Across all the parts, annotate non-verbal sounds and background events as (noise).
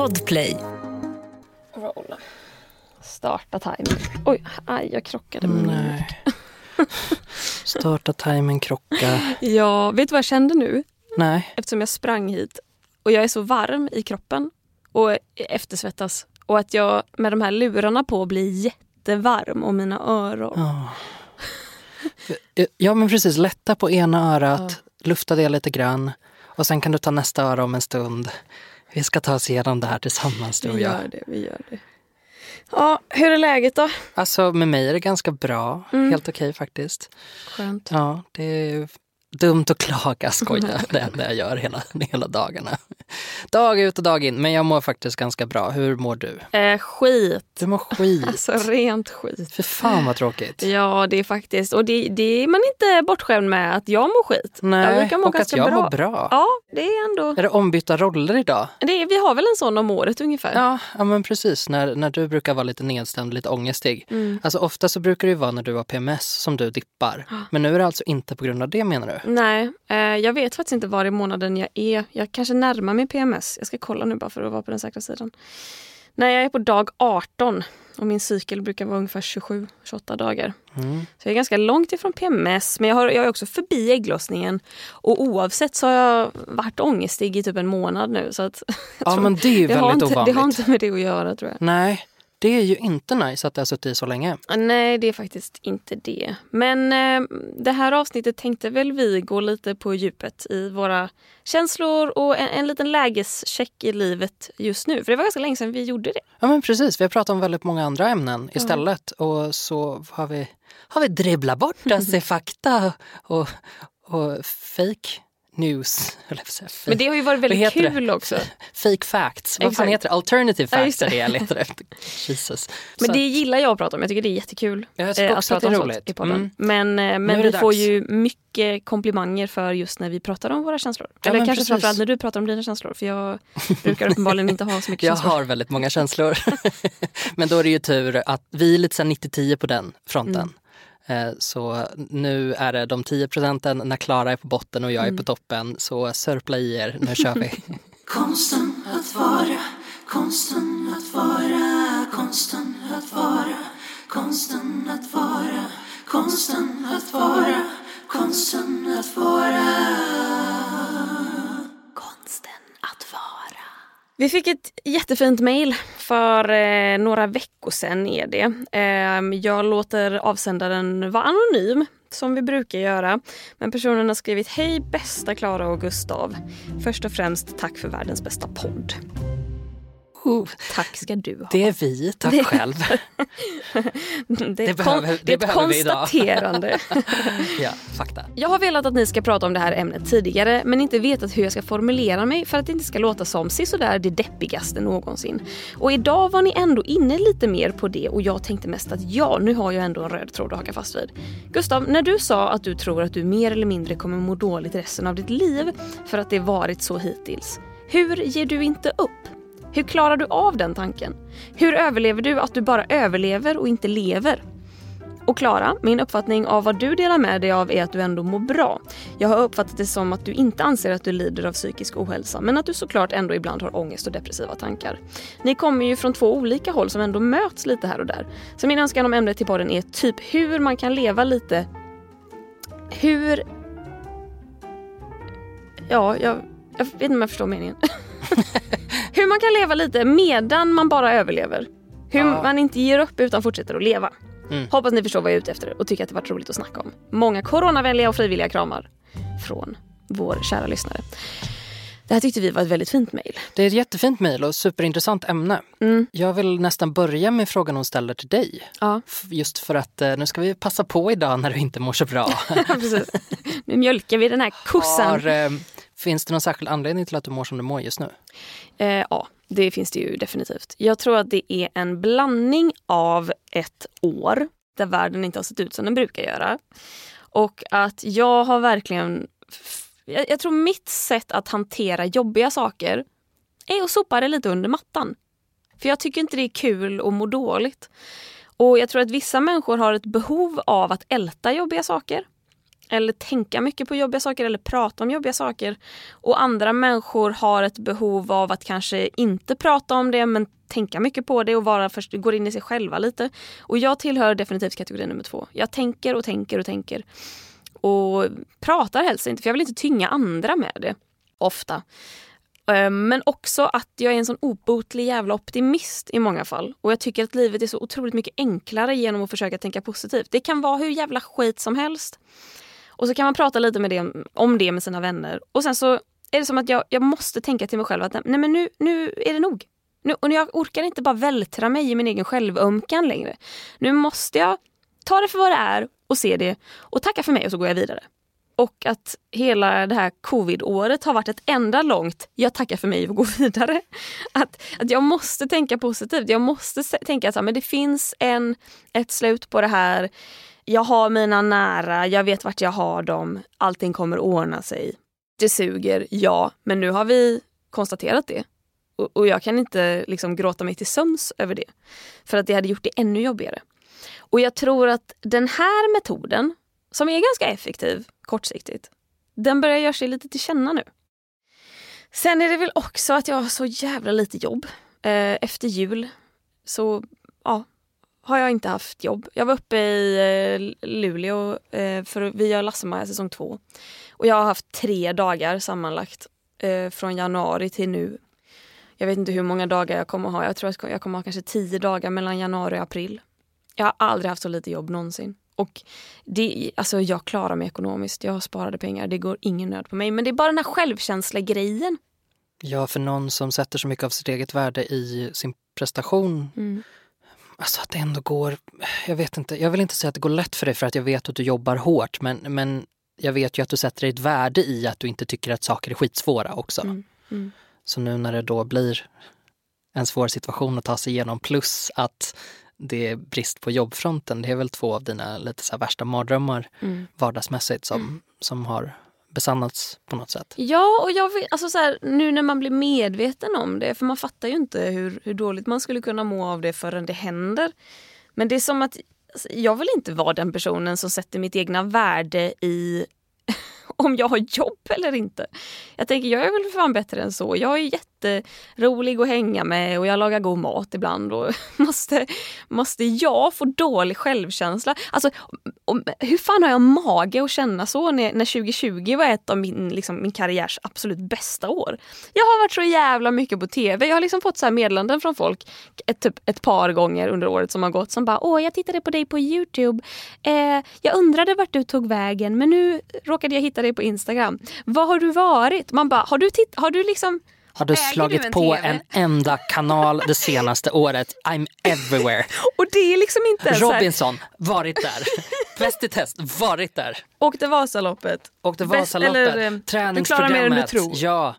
Podplay. Rolla. Starta timern. Oj, aj, jag krockade med min Nej. (laughs) Starta timern, krocka. Ja, vet du vad jag kände nu? Nej. Eftersom jag sprang hit och jag är så varm i kroppen och eftersvettas och att jag med de här lurarna på blir jättevarm om mina öron. Ja. ja men precis, lätta på ena örat, lufta det lite grann och sen kan du ta nästa öra om en stund. Vi ska ta oss igenom det här tillsammans du och Vi jag. gör det, vi gör det. Ja, hur är läget då? Alltså med mig är det ganska bra, Mm. helt okej faktiskt. Skönt. Ja, det är dumt att klaga, skoja. (laughs) Det är det jag gör hela, hela dagarna. Dag ut och dag in, men jag mår faktiskt ganska bra. Hur mår du? Eh, skit. Du mår skit. (laughs) Alltså rent skit. För fan vad tråkigt. Ja, det är faktiskt. Och det, det är man inte bortskämd med att jag mår skit. jag Nej, brukar må och att jag bra. mår bra. Ja, det är ändå... Är det ombytta roller idag? Det vi har väl en sån om året ungefär. Ja, ja men precis. När, när du brukar vara lite nedstämd, lite ångestig. Mm. Alltså ofta så brukar det vara när du har PMS som du dippar. (gasps) Men nu är det alltså inte på grund av det menar du? Nej, eh, jag vet faktiskt inte var i månaden jag är. Jag kanske närmar mig PMS. Jag ska kolla nu bara för att vara på den säkra sidan. Nej, jag är på dag 18 och min cykel brukar vara ungefär 27-28 dagar. Mm. Så jag är ganska långt ifrån PMS, men jag, har, jag är också förbi ägglossningen. Och oavsett så har jag varit ångestig i typ en månad nu. Så att, (laughs) Ja men det är ju det, väldigt inte, det ovanligt. har inte med det att göra tror jag. Nej, det är ju inte nice att det har suttit i så länge. Nej, det är faktiskt inte det. Men eh, det här avsnittet tänkte väl vi gå lite på djupet i våra känslor och en, en liten lägescheck i livet just nu. För det var ganska länge sedan vi gjorde det. Ja men precis, vi har pratat om väldigt många andra ämnen istället. Och så har vi, har vi dribblat bort (laughs) oss i fakta och, och fake news. jag Men det har ju varit väldigt kul det? också. Fake facts. Vad fan heter det? Alternative facts är det. jag letar efter. Jesus. Men Så det gillar jag att prata om. Jag tycker det är jättekul. Ja, jag tycker eh, också att det är roligt. i podden. Mm. Men, eh, men det vi får ju mycket komplimanger för just när vi pratar om våra känslor. Ja, Eller kanske precis. framförallt när du pratar om dina känslor. För jag brukar (laughs) uppenbarligen inte ha så mycket Jag känslor. har väldigt många känslor. (laughs) Men då är det ju tur att vi är lite så här 90-10 på den fronten. Mm. Eh, Så nu är det de 10 procenten när Klara är på botten och jag Mm. är på toppen. Så sörpla i er, nu kör vi. (laughs) Konsten att vara, konsten att vara, konsten att vara, konsten att vara, konsten att vara, konsten att vara. Vi fick ett jättefint mejl för eh, några veckor sedan. Är det. Eh, jag låter avsändaren vara anonym som vi brukar göra. Men personen har skrivit Hej bästa Klara och Gustav. Först och främst tack för världens bästa podd. Oh, Tack ska du ha. det är vi, tack själv. det, är det ett behöver- det det är ett konstaterande. (laughs) Ja, fakta. Jag har velat att ni ska prata om det här ämnet tidigare men inte vetat hur jag ska formulera mig för att det inte ska låta som sisådär det deppigaste någonsin. Och idag var ni ändå inne lite mer på det och jag tänkte mest att ja, nu har jag ändå en röd tråd att haka fast vid. Gustav, när du sa att du tror att du mer eller mindre kommer må dåligt resten av ditt liv för att det varit så hittills. Hur ger du inte upp? Hur klarar du av den tanken? Hur överlever du att du bara överlever och inte lever? Och Klara, min uppfattning av vad du delar med dig av är att du ändå mår bra. Jag har uppfattat det som att du inte anser att du lider av psykisk ohälsa men att du såklart ändå ibland har ångest och depressiva tankar. Ni kommer ju från två olika håll som ändå möts lite här och där. Så min önskan om ämnet till podden är typ hur man kan leva lite... Hur... Ja, jag, jag vet inte om jag förstår meningen. (laughs) (laughs) hur man kan leva lite medan man bara överlever. Hur Ja. man inte ger upp utan fortsätter att leva. Mm. Hoppas ni förstår vad jag är ute efter och tycker att det varit roligt att snacka om. Många coronavänliga och frivilliga kramar från vår kära lyssnare. Det här tyckte vi var ett väldigt fint mejl. Det är ett jättefint mejl och superintressant ämne. Mm. Jag vill nästan börja med frågan hon ställer till dig. Ja, Just för att eh, nu ska vi passa på idag när du inte mår så bra. (laughs) Nu mjölkar vi den här (laughs) kossan. Har, eh, finns det någon särskild anledning till att du mår som du mår just nu? Eh, ja, det finns det ju definitivt. Jag tror att det är en blandning av ett år där världen inte har sett ut som den brukar göra. Och att jag har verkligen... Jag, jag tror mitt sätt att hantera jobbiga saker är att sopa det lite under mattan. För jag tycker inte det är kul att må dåligt. Och jag tror att vissa människor har ett behov av att älta jobbiga saker eller tänka mycket på jobbiga saker eller prata om jobbiga saker. Och andra människor har ett behov av att kanske inte prata om det men tänka mycket på det och vara först, går in i sig själva lite. Och jag tillhör definitivt kategori nummer två. Jag tänker och tänker och tänker. Och pratar helst inte för jag vill inte tynga andra med det. Ofta. Ehm, men också att jag är en sån obotlig jävla optimist i många fall. Och jag tycker att livet är så otroligt mycket enklare genom att försöka tänka positivt. Det kan vara hur jävla skit som helst. Och så kan man prata lite med det, om det med sina vänner. Och sen så är det som att jag, jag måste tänka till mig själv att nej men nu, nu är det nog. Nu, och jag orkar inte bara vältra mig i min egen självömkan längre. Nu måste jag ta det för vad det är och se det och tacka för mig och så går jag vidare. Och att hela det här covid-året har varit ett enda långt jag tackar för mig och går (laughs) vidare. Att, att jag måste tänka positivt. Jag måste tänka att men det finns en, ett slut på det här. Jag har mina nära, jag vet vart jag har dem. Allting kommer ordna sig. Det suger, ja. Men nu har vi konstaterat det. Och, och jag kan inte liksom gråta mig till sömns över det. För att det hade gjort det ännu jobbigare. Och jag tror att den här metoden, som är ganska effektiv kortsiktigt, den börjar göra sig lite till känna nu. Sen är det väl också att jag har så jävla lite jobb. Eh, efter jul så har jag inte haft jobb. Jag var uppe i eh, Luleå eh, för vi gör Lasse-Maja säsong två. Och jag har haft tre dagar sammanlagt eh, från januari till nu. Jag vet inte hur många dagar jag kommer ha. Jag tror att jag kommer ha kanske tio dagar mellan januari och april. Jag har aldrig haft så lite jobb någonsin. Och det, alltså jag klarar mig ekonomiskt. Jag har sparade pengar. Det går ingen nöd på mig. Men det är bara den här självkänsla-grejen. Ja, för någon som sätter så mycket av sitt eget värde i sin prestation. Mm. Alltså att det ändå går, jag vet inte, jag vill inte säga att det går lätt för dig för att jag vet att du jobbar hårt men, men jag vet ju att du sätter ett värde i att du inte tycker att saker är skitsvåra också. Mm. Mm. Så nu när det då blir en svår situation att ta sig igenom plus att det är brist på jobbfronten, det är väl två av dina lite så värsta mardrömmar Mm. vardagsmässigt som, som har besannats på något sätt. Ja, och jag vill, alltså så här, nu när man blir medveten om det, för man fattar ju inte hur, hur dåligt man skulle kunna må av det förrän det händer. Men det är som att alltså, jag vill inte vara den personen som sätter mitt egna värde i (laughs) om jag har jobb eller inte. Jag tänker jag är väl för fan bättre än så. Jag är jätterolig att hänga med och jag lagar god mat ibland. Och (laughs) måste, måste jag få dålig självkänsla? Alltså, hur fan har jag mage att känna så när, när 2020 var ett av min, liksom, min karriärs absolut bästa år? Jag har varit så jävla mycket på tv. Jag har liksom fått så här meddelanden från folk ett, typ ett par gånger under året som har gått som bara åh jag tittade på dig på Youtube. Eh, jag undrade vart du tog vägen men nu råkade jag hitta dig på Instagram. Var har du varit? Man bara har du, titt- har du liksom har du Äger du slagit en på TV? en enda kanal det senaste (laughs) året? I'm everywhere. och det är liksom inte här, Robinson, varit där. Bäst i test, varit där. åkte Vasaloppet. Åkte Bäst- Vasaloppet, eller, eh, träningsprogrammet. Du klarar mer än du tror. Ja.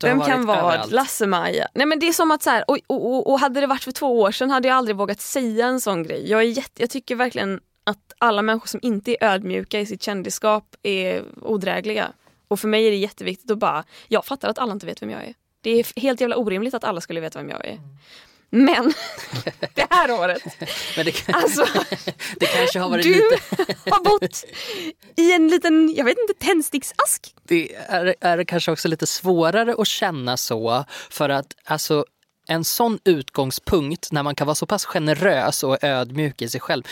Du Vem kan vara. Lasse-Maja? Nej men det är som att så här, och, och, och, och hade det varit för två år sedan hade jag aldrig vågat säga en sån grej. Jag, är jätte, jag tycker verkligen att alla människor som inte är ödmjuka i sitt kändisskap är odrägliga. Och för mig är det jätteviktigt att bara, jag fattar att alla inte vet vem jag är. Det är helt jävla orimligt att alla skulle veta vem jag är. Men (laughs) det här året, (laughs) Men det, alltså (laughs) det kanske har varit du lite... har bott i en liten, jag vet inte, tändsticksask. Det är, är kanske också lite svårare att känna så för att alltså en sån utgångspunkt när man kan vara så pass generös och ödmjuk i sig själv.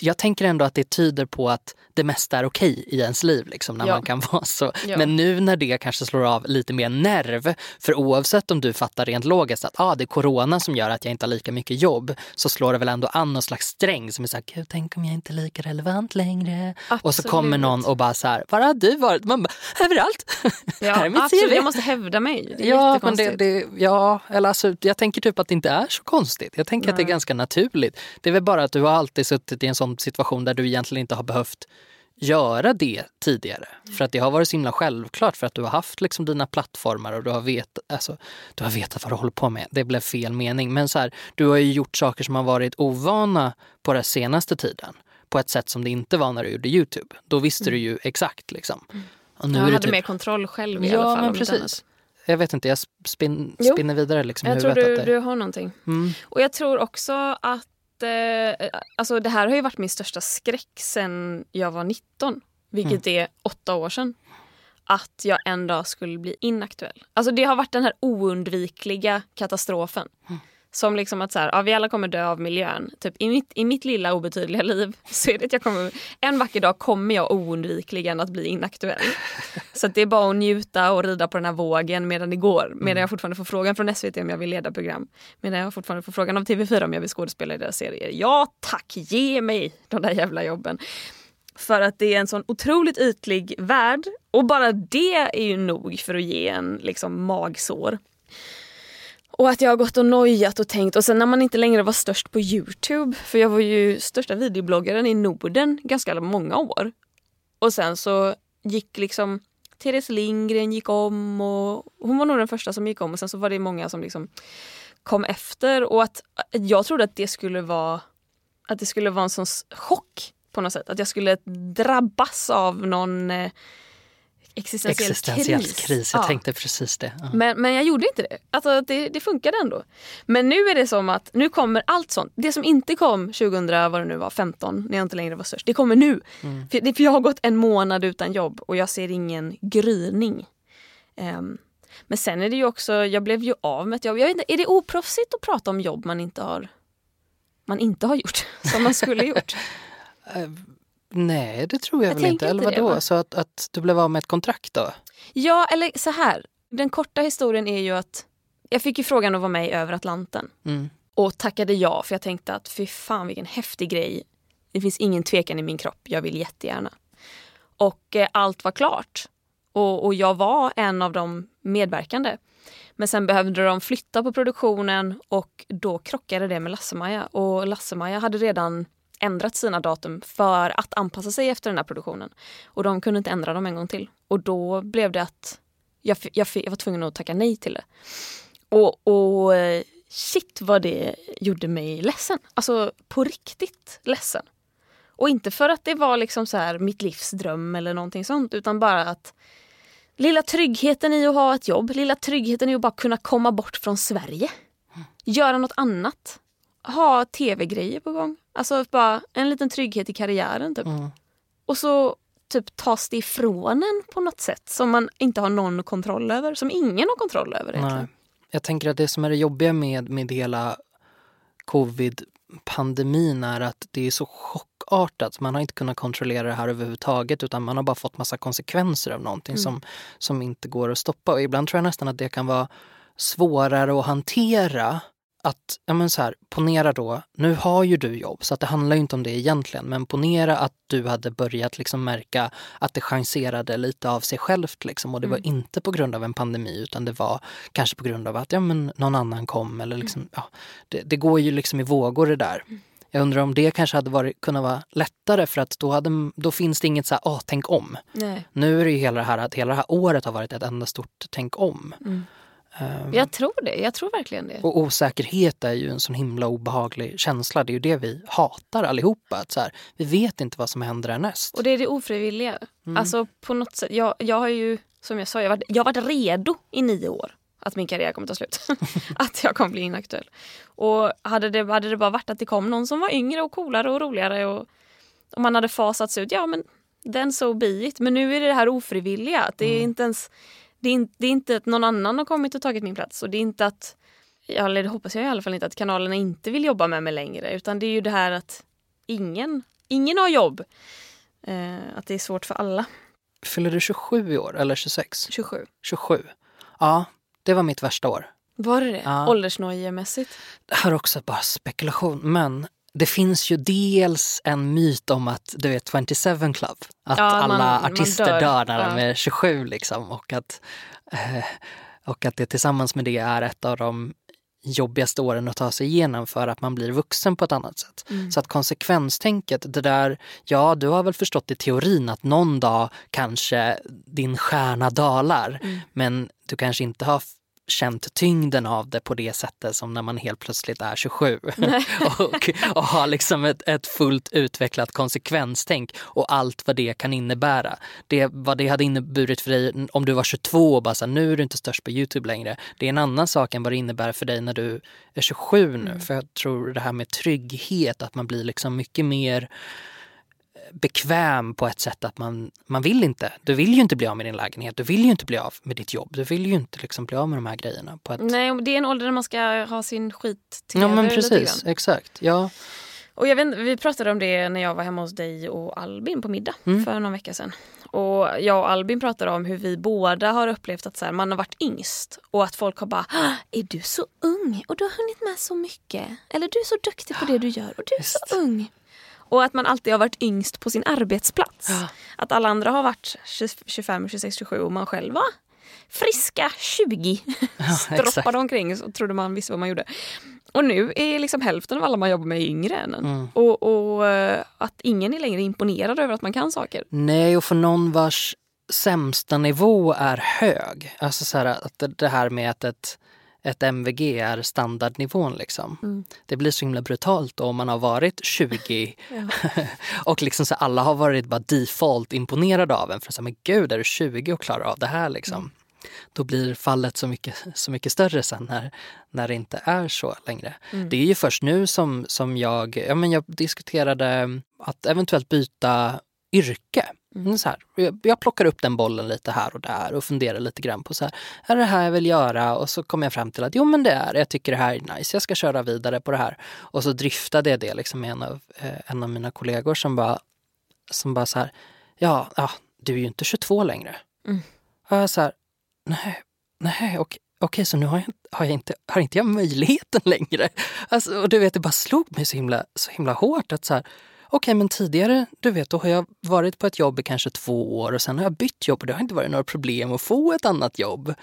Jag tänker ändå att det tyder på att det mesta är okej i ens liv. Liksom, när Ja. man kan (laughs) vara så. Ja. Men nu när det kanske slår av lite mer nerv, för oavsett om du fattar rent logiskt att ah, det är corona som gör att jag inte har lika mycket jobb, så slår det väl ändå an någon slags sträng som är såhär, gud tänk om jag inte är lika relevant längre. Och så kommer Absolut. någon och bara så här, var har du varit? Man bara, överallt. (laughs) här är mitt absolut, CV. jag måste hävda mig. Det är Ja, men det, det, ja, eller alltså, jag tänker typ att det inte är så konstigt. Jag tänker att det är Nej. ganska naturligt. Det är väl bara att du har alltid suttit i en sån situation där du egentligen inte har behövt göra det tidigare. För att det har varit så himla självklart för att du har haft liksom dina plattformar och du har, vet, alltså, du har vetat vad du håller på med. Det blev fel mening. Men så här, du har ju gjort saker som har varit ovana på den senaste tiden. På ett sätt som det inte var när du gjorde Youtube. Då visste du ju exakt liksom. Och nu jag hade typ, mer kontroll själv i Ja, alla fall. men precis. jag vet inte, jag spin, spinner vidare liksom i Jag tror huvudet. du, att det, du har någonting. mm. Och jag tror också att eh, alltså det här har ju varit min största skräck sen jag var 19. vilket är åtta år sedan, att jag en dag skulle bli inaktuell. Alltså det har varit den här oundvikliga katastrofen. Som liksom att så här, ja, vi alla kommer dö av miljön. Typ i mitt, I mitt lilla obetydliga liv (laughs) så är det att jag kommer, en vacker dag kommer jag oundvikligen att bli inaktuell. Så att det är bara att njuta och rida på den här vågen medan det går. Medan jag fortfarande får frågan från SVT om jag vill leda program. Medan jag fortfarande får frågan av TV4 om jag vill skådespela i deras serier. Ja tack, ge mig de där jävla jobben. För att det är en sån otroligt ytlig värld och bara det är ju nog för att ge en liksom magsår. Och att jag har gått och nojat och tänkt och sen när man inte längre var störst på Youtube, för jag var ju största videobloggaren i Norden ganska många år. Och sen så gick liksom Therese Lindgren gick om och hon var nog den första som gick om och sen så var det många som liksom kom efter och att jag trodde att det skulle vara att det skulle vara en sån chock på något sätt. Att jag skulle drabbas av någon eh, existentiell, Existentiell kris. kris. Jag Ja. tänkte precis det. Ja. Men, men jag gjorde inte det. Alltså det, det funkade ändå. Men nu är det som att nu kommer allt sånt. Det som inte kom 2000, vad det nu var, 15 när jag inte längre var störst. Det kommer nu. För, det, för jag har gått en månad utan jobb och jag ser ingen gryning. Ehm, men sen är det ju också, jag blev ju av med ett jobb. Jag vet inte, är det oproffsigt att prata om jobb man inte har man inte har gjort, (laughs) som man skulle gjort? (laughs) Nej, det tror jag, Jag väl inte. Eller det, vadå? va? Så att, att du blev av med ett kontrakt då? Ja, eller så här. Den korta historien är ju att jag fick ju frågan att vara med i Över Atlanten. Mm. Och tackade ja för jag tänkte att fy fan vilken häftig grej. Det finns ingen tvekan i min kropp, jag vill jättegärna. Och eh, allt var klart. Och, och jag var en av de medverkande. Men sen behövde de flytta på produktionen och då krockade det med Lasse-Maja. Och Lasse-Maja hade redan ändrat sina datum för att anpassa sig efter den här produktionen. Och de kunde inte ändra dem en gång till. Och då blev det att jag, jag, jag var tvungen att tacka nej till det. Och, och shit vad det gjorde mig ledsen. Alltså på riktigt ledsen. Och inte för att det var liksom så här mitt livs dröm eller någonting sånt utan bara att lilla tryggheten i att ha ett jobb, lilla tryggheten i att bara kunna komma bort från Sverige. Göra något annat. Ha tv-grejer på gång. Alltså bara en liten trygghet i karriären typ. Mm. Och så typ tas det ifrån en på något sätt som man inte har någon kontroll över. Som ingen har kontroll över egentligen. Nej. Jag tänker att det som är det jobbiga med, med hela covid-pandemin är att det är så chockartat. Man har inte kunnat kontrollera det här överhuvudtaget utan man har bara fått massa konsekvenser av någonting som, som inte går att stoppa. Och ibland tror jag nästan att det kan vara svårare att hantera att, ja men så här, ponera då, nu har ju du jobb så att det handlar ju inte om det egentligen, men ponera att du hade börjat liksom märka att det chanserade lite av sig självt liksom och det var inte på grund av en pandemi utan det var kanske på grund av att ja, men någon annan kom eller liksom, ja, det, det går ju liksom i vågor det där. Jag undrar om det kanske hade varit, kunnat vara lättare för att då, hade, då finns det inget så här, åh, tänk om. Nej. Nu är det ju hela det här att hela det här året har varit ett enda stort tänk om. Ehm, Jag tror det. Jag tror verkligen det. och osäkerhet är ju en sån himla obehaglig känsla. Det är ju det vi hatar allihopa. Att så här, vi vet inte vad som händer härnäst. Och det är det ofrivilliga. Alltså på något sätt. Jag, jag har ju, som jag sa, jag har, varit, jag har varit redo i nio år att min karriär kommer ta slut. (laughs) att jag kommer bli inaktuell. Och hade det, hade det bara varit att det kom någon som var yngre och coolare och roligare och, och man hade fasats ut, ja men den so be it. Men nu är det det här ofrivilliga. Att det är inte ens, det är, inte- det är inte att någon annan har kommit och tagit min plats och det är inte att, ja, eller det hoppas jag i alla fall inte, att kanalerna inte vill jobba med mig längre. Utan det är ju det här att ingen, ingen har jobb. Eh, att det är svårt för alla. Fyller du 27 i år eller 26? 27. 27. Ja, det var mitt värsta år. Var det det? Ja. Åldersnojemässigt? Det här är också bara spekulation, men det finns ju dels en myt om att du är 27 Club. Att Ja, alla man artister dör. dör, när de Ja. är 27 liksom. Och att, eh, och att det tillsammans med det är ett av de jobbigaste åren att ta sig igenom för att man blir vuxen på ett annat sätt. Mm. Så att konsekvenstänket, det där, ja du har väl förstått i teorin att någon dag kanske din stjärna dalar Mm. men du kanske inte har känt tyngden av det på det sättet som när man helt plötsligt är 27 (laughs) och, och har liksom ett, ett fullt utvecklat konsekvenstänk och allt vad det kan innebära. Det, vad det hade inneburit för dig om du var 22 och bara så här, nu är du inte störst på Youtube längre. Det är en annan sak än vad det innebär för dig när du är 27 nu. För jag tror det här med trygghet, att man blir liksom mycket mer bekväm på ett sätt att man, man vill inte. Du vill ju inte bli av med din lägenhet, du vill ju inte bli av med ditt jobb. Du vill ju inte liksom bli av med de här grejerna. På ett... Nej, det är en ålder där man ska ha sin skit Ja men precis, exakt. Ja. Och jag vet, vi pratade om det när jag var hemma hos dig och Albin på middag Mm. för någon vecka sedan. Och jag och Albin pratade om hur vi båda har upplevt att så här, man har varit yngst och att folk har bara "Ah, Är du så ung och du har hunnit med så mycket? Eller du är så duktig på det du gör och du är så Visst. ung. Och att man alltid har varit yngst på sin arbetsplats. Ja. Att alla andra har varit 20 25, 26, 27 och man själv var friska 20. (laughs) (laughs) exakt. Droppade omkring och trodde man visste vad man gjorde. Och nu är liksom hälften av alla man jobbar med yngre än en. Mm. Och, och eh, att ingen är längre imponerad över att man kan saker. Nej, och för någon vars sämsta nivå är hög. Alltså så här, att det- det här med att ett, ett MVG är standardnivån liksom. Mm. Det blir så himla brutalt då om man har varit 20 (laughs) (laughs) och liksom så alla har varit bara default imponerade av en. För så här, men gud, är du 20 och klarar av det här liksom? Då blir fallet så mycket, så mycket större sen när, när det inte är så längre. Det är ju först nu som, som jag, ja, men jag diskuterade att eventuellt byta yrke. Mm. Så här, jag, plockar upp den bollen lite här och där och funderar lite grann på så här, är det här jag vill göra? Och så kommer jag fram till att jo men det är jag tycker det här är nice, jag ska köra vidare på det här. Och så driftade jag det liksom med en av, eh, en av mina kollegor som bara, som bara så här, ja, ja, du är ju inte 22 längre. Mm. Och jag så här, nej, nej, okej. Okej, så nu har jag, inte- har, jag inte, har inte jag möjligheten längre? Alltså, och du vet, det bara slog mig så himla, så himla hårt att så här, okej, men tidigare, du vet, då har jag varit på ett jobb i kanske två år och sen har jag bytt jobb och det har inte varit några problem att få ett annat jobb.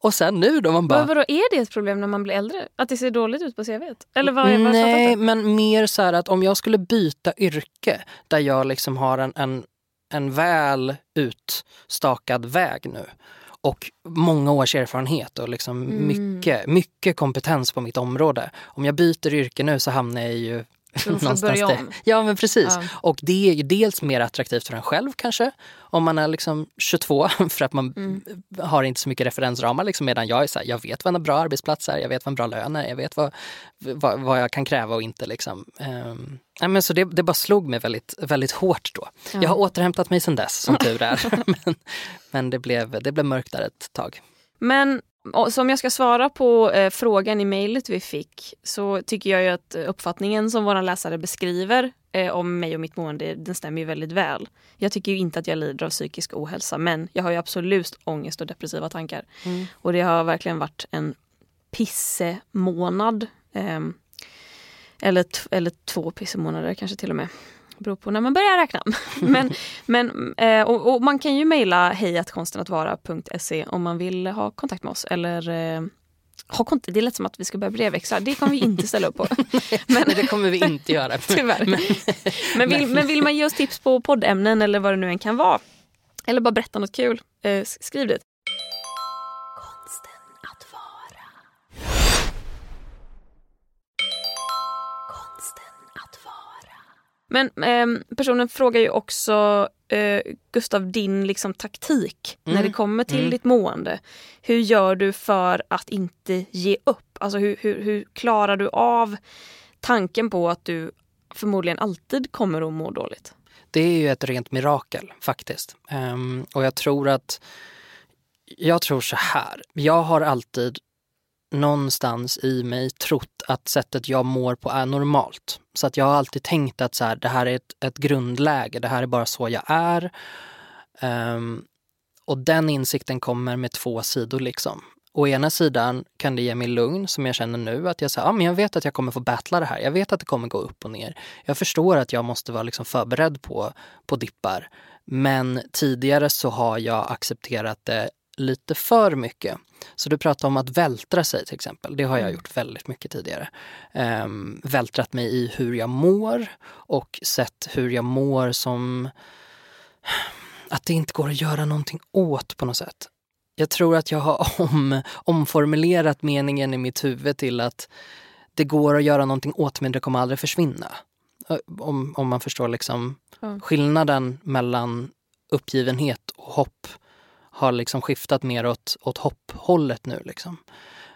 Och sen nu då man bara... Men vadå, är det ett problem när man blir äldre? Att det ser dåligt ut på CVt? Eller vad är vad Nej, men mer så här att om jag skulle byta yrke där jag liksom har en, en, en väl utstakad väg nu och många års erfarenhet och liksom Mm. mycket, mycket kompetens på mitt område. Om jag byter yrke nu så hamnar jag ju Du får börja om. Ja men precis. Ja. Och det är ju dels mer attraktivt för en själv kanske. Om man är liksom 22 (laughs) för att man Mm. har inte så mycket referensramar. Liksom, medan jag är så här, jag vet vad en bra arbetsplats är, jag vet vad en bra lön är, jag vet vad, vad, vad jag kan kräva och inte. Liksom. Um, ja, men så det, det bara slog mig väldigt, väldigt hårt då. Jag har återhämtat mig sedan dess som (laughs) tur är. (laughs) men men det, blev, det blev mörkt där ett tag. Men och, som jag ska svara på eh, frågan i mejlet vi fick så tycker jag ju att eh, uppfattningen som våra läsare beskriver eh, om mig och mitt mående, den stämmer ju väldigt väl. Jag tycker ju inte att jag lider av psykisk ohälsa men jag har ju absolut ångest och depressiva tankar. Och det har verkligen varit en pissemånad. ehm, eller, eller två pissemånader kanske till och med. Beror på när man börjar räkna. (laughs) men, men, eh, och, och man kan ju mejla hejatkonstenattvara.se om man vill ha kontakt med oss. Eller eh, ha. Det är lätt som att vi ska börja brevväxla. Det kommer vi inte ställa upp på. (laughs) (laughs) men, det kommer vi inte göra. tyvärr. Men, vill, men vill man ge oss tips på poddämnen eller vad det nu än kan vara. Eller bara berätta något kul. Eh, skriv det. Men ehm, personen frågar ju också eh, Gustav din liksom taktik när Mm. det kommer till Mm. ditt mående. Hur gör du för att inte ge upp? Alltså hur, hur, hur klarar du av tanken på att du förmodligen alltid kommer att må dåligt? Det är ju ett rent mirakel faktiskt. Ehm, och jag tror att, jag tror så här, jag har alltid någonstans i mig trott att sättet jag mår på är normalt. Så att jag har alltid tänkt att så här, det här är ett, ett grundläge, det här är bara så jag är. Um, och den insikten kommer med två sidor liksom. Å ena sidan kan det ge mig lugn som jag känner nu att jag säger, ja men jag vet att jag kommer få battla det här. Jag vet att det kommer gå upp och ner. Jag förstår att jag måste vara liksom förberedd på, på dippar. Men tidigare så har jag accepterat det lite för mycket. Så du pratar om att vältra sig till exempel. Det har jag gjort väldigt mycket tidigare. Um, vältrat mig i hur jag mår och sett hur jag mår som att det inte går att göra någonting åt på något sätt. Jag tror att jag har (laughs) om, omformulerat meningen i mitt huvud till att det går att göra någonting åt men det kommer aldrig försvinna. Om, om man förstår liksom skillnaden mellan uppgivenhet och hopp har liksom skiftat mer åt, åt hopphållet nu. Liksom.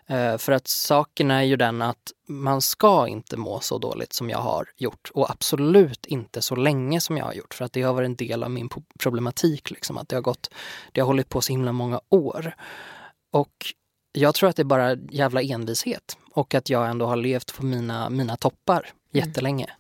Eh, för att saken är ju den att man ska inte må så dåligt som jag har gjort och absolut inte så länge som jag har gjort för att det har varit en del av min problematik. Liksom, att det har gått, det har hållit på så himla många år. Och jag tror att det är bara jävla envishet och att jag ändå har levt på mina, mina toppar jättelänge. Eh,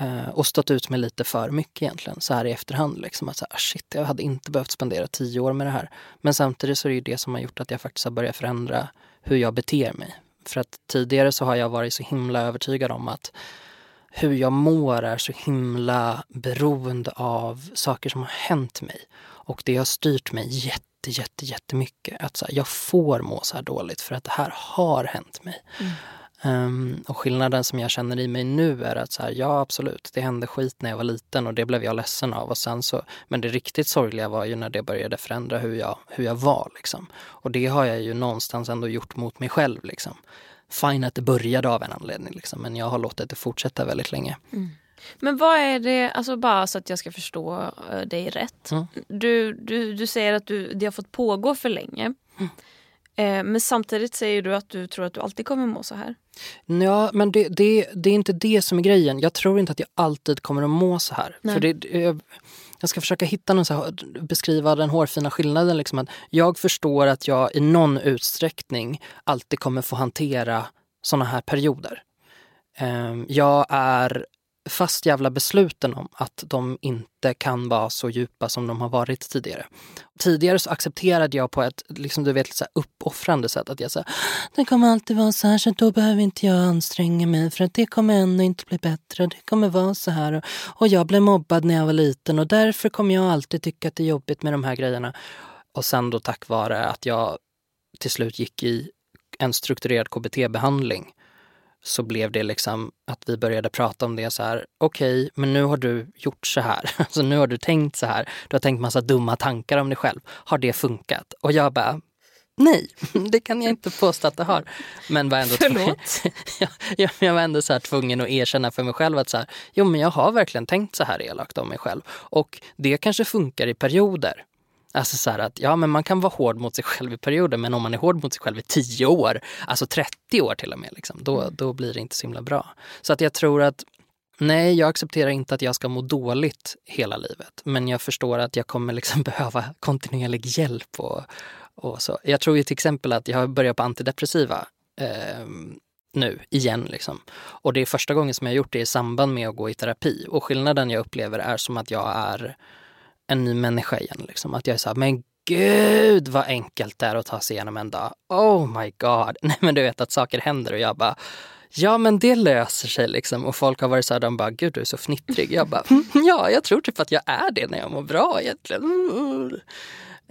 Eh, och stått ut med lite för mycket egentligen så här i efterhand. Liksom, att så här, ah, shit, jag hade inte behövt spendera tio år med det här. Men samtidigt så är det ju det som har gjort att jag faktiskt har börjat förändra hur jag beter mig. För att tidigare så har jag varit så himla övertygad om att hur jag mår är så himla beroende av saker som har hänt mig. Och det har styrt mig jätte, jätte, jättemycket. Att så här, jag får må så här dåligt för att det här har hänt mig. Mm. Ehm, och skillnaden som jag känner i mig nu är att så här, ja absolut, det hände skit när jag var liten och det blev jag ledsen av. Och sen så, men det riktigt sorgliga var ju när det började förändra hur jag, hur jag var. Liksom. Och det har jag ju någonstans ändå gjort mot mig själv. Liksom. Fine att det började av en anledning, liksom, men jag har låtit det fortsätta väldigt länge. Men vad är det, alltså bara så att jag ska förstå eh, dig rätt. Mm. Du, du, du säger att du, det har fått pågå för länge. Eh, men samtidigt säger du att du tror att du alltid kommer må så här. Ja, men det, det, det är inte det som är grejen. Jag tror inte att jag alltid kommer att må så här. Nej. För det, jag ska försöka hitta någon så här, beskriva den hårfina skillnaden. Liksom att jag förstår att jag i någon utsträckning alltid kommer få hantera såna här perioder. Ehm, Jag är fast jävla besluten om att de inte kan vara så djupa som de har varit tidigare. Tidigare så accepterade jag på ett liksom, du vet, så här uppoffrande sätt att jag sa det kommer alltid vara så här så då behöver inte jag anstränga mig för att det kommer ändå inte bli bättre och det kommer vara så här. Och, och jag blev mobbad när jag var liten och därför kommer jag alltid tycka att det är jobbigt med de här grejerna. Och sen då tack vare att jag till slut gick i en strukturerad KBT-behandling så blev det liksom att vi började prata om det så här. Okej, men nu har du gjort så här. (laughs) Alltså nu har du tänkt så här. Du har tänkt massa dumma tankar om dig själv. Har det funkat? Och jag bara, nej, (laughs) det kan jag inte påstå att det har. Men var ändå Förlåt? (laughs) jag, jag, var ändå så tvungen att erkänna för mig själv att så här, jo men jag har verkligen tänkt så här elakt om mig själv. Och det kanske funkar i perioder. Alltså så att ja, men man kan vara hård mot sig själv i perioder men om man är hård mot sig själv i 10 år, alltså 30 år till och med, liksom, då, då blir det inte så himla bra. Så att jag tror att nej, jag accepterar inte att jag ska må dåligt hela livet. Men jag förstår att jag kommer liksom (laughs) behöva kontinuerlig hjälp och, och så. Jag tror ju till exempel att jag har börjat på antidepressiva eh, nu igen. Liksom. Och det är första gången som jag gjort det i samband med att gå i terapi. Och skillnaden jag upplever är som att jag är en ny människa igen. Liksom. Att jag är så här, men gud vad enkelt det är att ta sig igenom en dag. Oh my god. (laughs) Nej men du vet att saker händer och jag bara, ja men det löser sig liksom. Och folk har varit så här, de bara, gud du är så fnittrig. Jag bara, (laughs) ja jag tror typ att jag är det när jag mår bra egentligen.